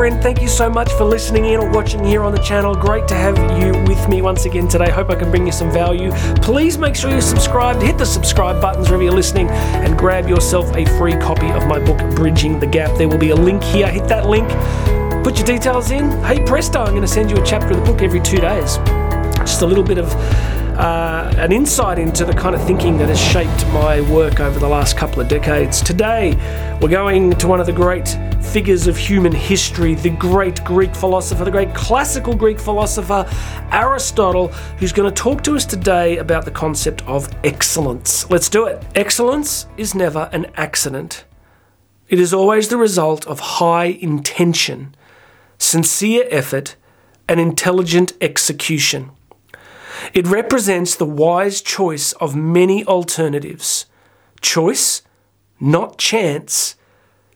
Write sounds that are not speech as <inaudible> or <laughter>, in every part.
friend. Thank you so much for listening in or watching here on the channel. Great to have you with me once again today. Hope I can bring you some value. Please make sure you're subscribed. Hit the subscribe buttons wherever you're listening and grab yourself a free copy of my book, Bridging the Gap. There will be a link here. Hit that link. Put your details in. Hey, presto, I'm going to send you a chapter of the book every two days. Just a little bit of uh, an insight into the kind of thinking that has shaped my work over the last couple of decades. Today, we're going to one of the great figures of human history, the great Greek philosopher, the great classical Greek philosopher, Aristotle, who's going to talk to us today about the concept of excellence. Let's do it. Excellence is never an accident, it is always the result of high intention, sincere effort, and intelligent execution. It represents the wise choice of many alternatives. Choice, not chance,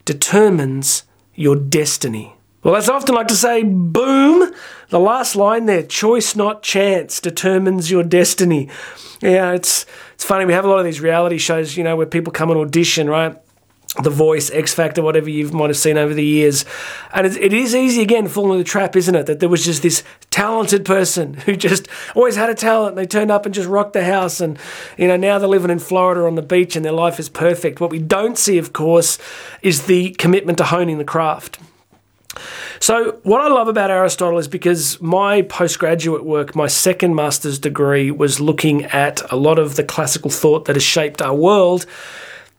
determines your destiny. Well, as I often like to say, boom, the last line there, choice, not chance, determines your destiny. Yeah, it's, it's funny. We have a lot of these reality shows, you know, where people come and audition, right? The Voice, X Factor, whatever you might have seen over the years. And it, is easy, again, falling into the trap, isn't it? That there was just this talented person who just always had a talent. They turned up and just rocked the house. And, you know, now they're living in Florida on the beach and their life is perfect. What we don't see, of course, is the commitment to honing the craft. So, what I love about Aristotle is because my postgraduate work, my second master's degree, was looking at a lot of the classical thought that has shaped our world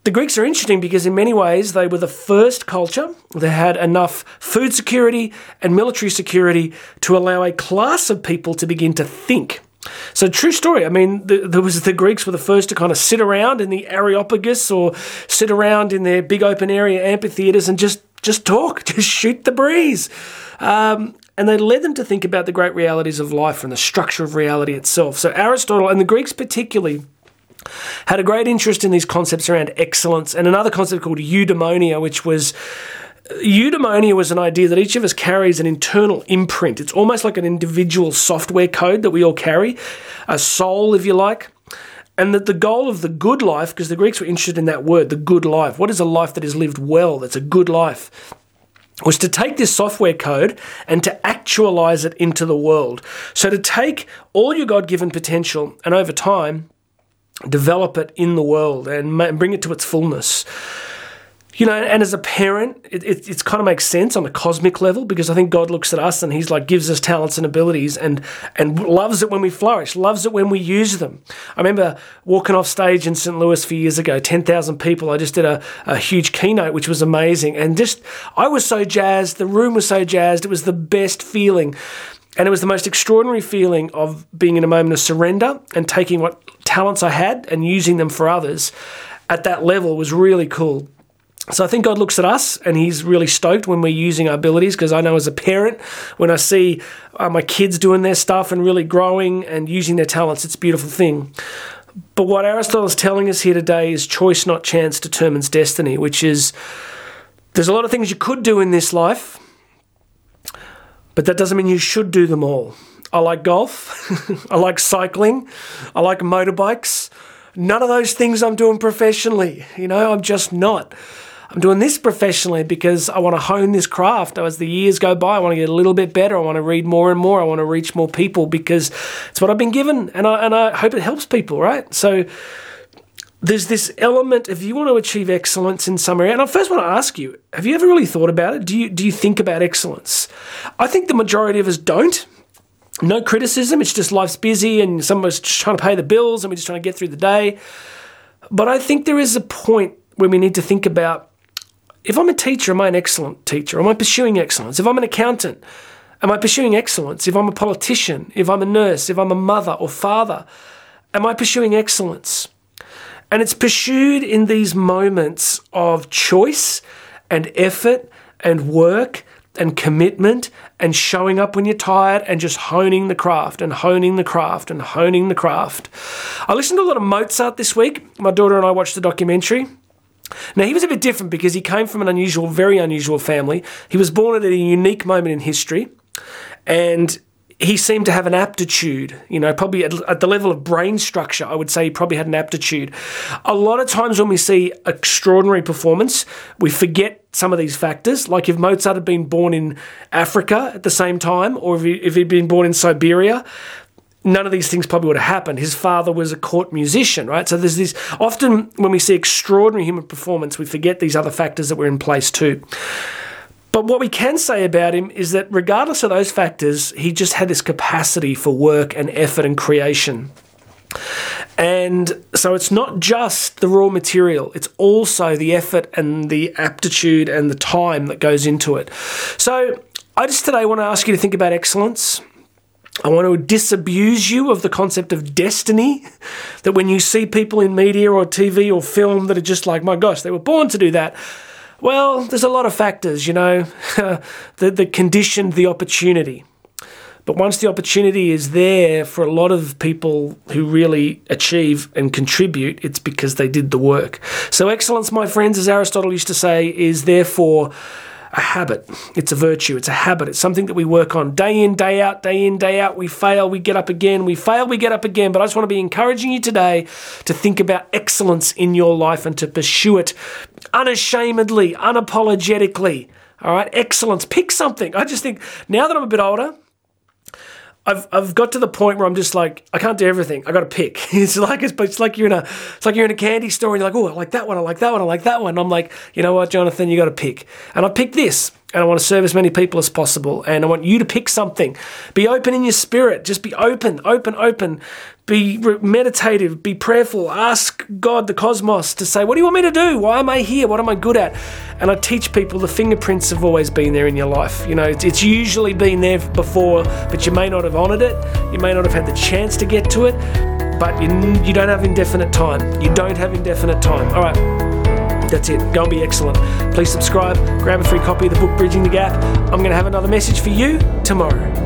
the Greeks are interesting because, in many ways, they were the first culture that had enough food security and military security to allow a class of people to begin to think. So, true story. I mean, the, there was the Greeks were the first to kind of sit around in the Areopagus or sit around in their big open area amphitheaters and just just talk, <laughs> just shoot the breeze. Um, and they led them to think about the great realities of life and the structure of reality itself. So, Aristotle and the Greeks, particularly, had a great interest in these concepts around excellence and another concept called eudaimonia, which was eudaimonia was an idea that each of us carries an internal imprint. It's almost like an individual software code that we all carry, a soul, if you like. And that the goal of the good life, because the Greeks were interested in that word, the good life. What is a life that is lived well? That's a good life was to take this software code and to actualize it into the world. So to take all your God given potential and over time develop it in the world and bring it to its fullness. You know, and as a parent, it, it, it kind of makes sense on a cosmic level because I think God looks at us and He's like gives us talents and abilities and and loves it when we flourish, loves it when we use them. I remember walking off stage in St. Louis a few years ago, ten thousand people. I just did a, a huge keynote, which was amazing, and just I was so jazzed. The room was so jazzed. It was the best feeling. And it was the most extraordinary feeling of being in a moment of surrender and taking what talents I had and using them for others at that level was really cool. So I think God looks at us and He's really stoked when we're using our abilities because I know as a parent, when I see uh, my kids doing their stuff and really growing and using their talents, it's a beautiful thing. But what Aristotle is telling us here today is choice, not chance, determines destiny, which is there's a lot of things you could do in this life but that doesn't mean you should do them all. I like golf. <laughs> I like cycling. I like motorbikes. None of those things I'm doing professionally. You know, I'm just not. I'm doing this professionally because I want to hone this craft. As the years go by, I want to get a little bit better. I want to read more and more. I want to reach more people because it's what I've been given, and I and I hope it helps people. Right. So there's this element if you want to achieve excellence in some area and i first want to ask you have you ever really thought about it do you do you think about excellence i think the majority of us don't no criticism it's just life's busy and some of us trying to pay the bills and we're just trying to get through the day. But i think there is a point where we need to think about if i'm a teacher am i an excellent teacher? Am i pursuing excellence? If i'm an accountant am i pursuing excellence? If i'm a politician if i'm a nurse if i'm a mother or father am i pursuing excellence? And it's pursued in these moments of choice and effort and work and commitment and showing up when you're tired and just honing the craft and honing the craft and honing the craft. I listened to a lot of Mozart this week. My daughter and I watched the documentary. Now, he was a bit different because he came from an unusual, very unusual family. He was born at a unique moment in history. And he seemed to have an aptitude, you know, probably at, at, the level of brain structure, I would say he probably had an aptitude. A lot of times when we see extraordinary performance, we forget some of these factors. Like if Mozart had been born in Africa at the same time, or if, he, if he'd been born in Siberia, none of these things probably would have happened. His father was a court musician, right? So there's this often when we see extraordinary human performance, we forget these other factors that were in place too. But what we can say about him is that regardless of those factors, he just had this capacity for work and effort and creation. And so it's not just the raw material, it's also the effort and the aptitude and the time that goes into it. So I just today want to ask you to think about excellence. I want to disabuse you of the concept of destiny. That when you see people in media or TV or film that are just like, my gosh, they were born to do that. Well, there's a lot of factors, you know, <laughs> that, that conditioned the opportunity. But once the opportunity is there for a lot of people who really achieve and contribute, it's because they did the work. So, excellence, my friends, as Aristotle used to say, is therefore a habit. It's a virtue. It's a habit. It's something that we work on day in, day out, day in, day out. We fail, we get up again. We fail, we get up again. But I just want to be encouraging you today to think about excellence in your life and to pursue it unashamedly, unapologetically. All right, excellence. Pick something. I just think now that I'm a bit older, I've I've got to the point where I'm just like I can't do everything. I got to pick. <laughs> It's like it's, it's like you're in a it's like you're in a candy store and you're like, oh, I like that one. I like that one. I like that one. I'm like, you know what, Jonathan, you got to pick. And I picked this, and I want to serve as many people as possible. And I want you to pick something. Be open in your spirit. Just be open, open, open be meditative, be prayerful, ask God, the cosmos, to say, What do you want me to do? Why am I here? What am I good at? And I teach people the fingerprints have always been there in your life. You know, it's usually been there before, but you may not have honored it. You may not have had the chance to get to it, but you, you don't have indefinite time. You don't have indefinite time. All right. That's it. Go and be excellent. Please subscribe, grab a free copy of the book Bridging the Gap. I'm going to have another message for you tomorrow.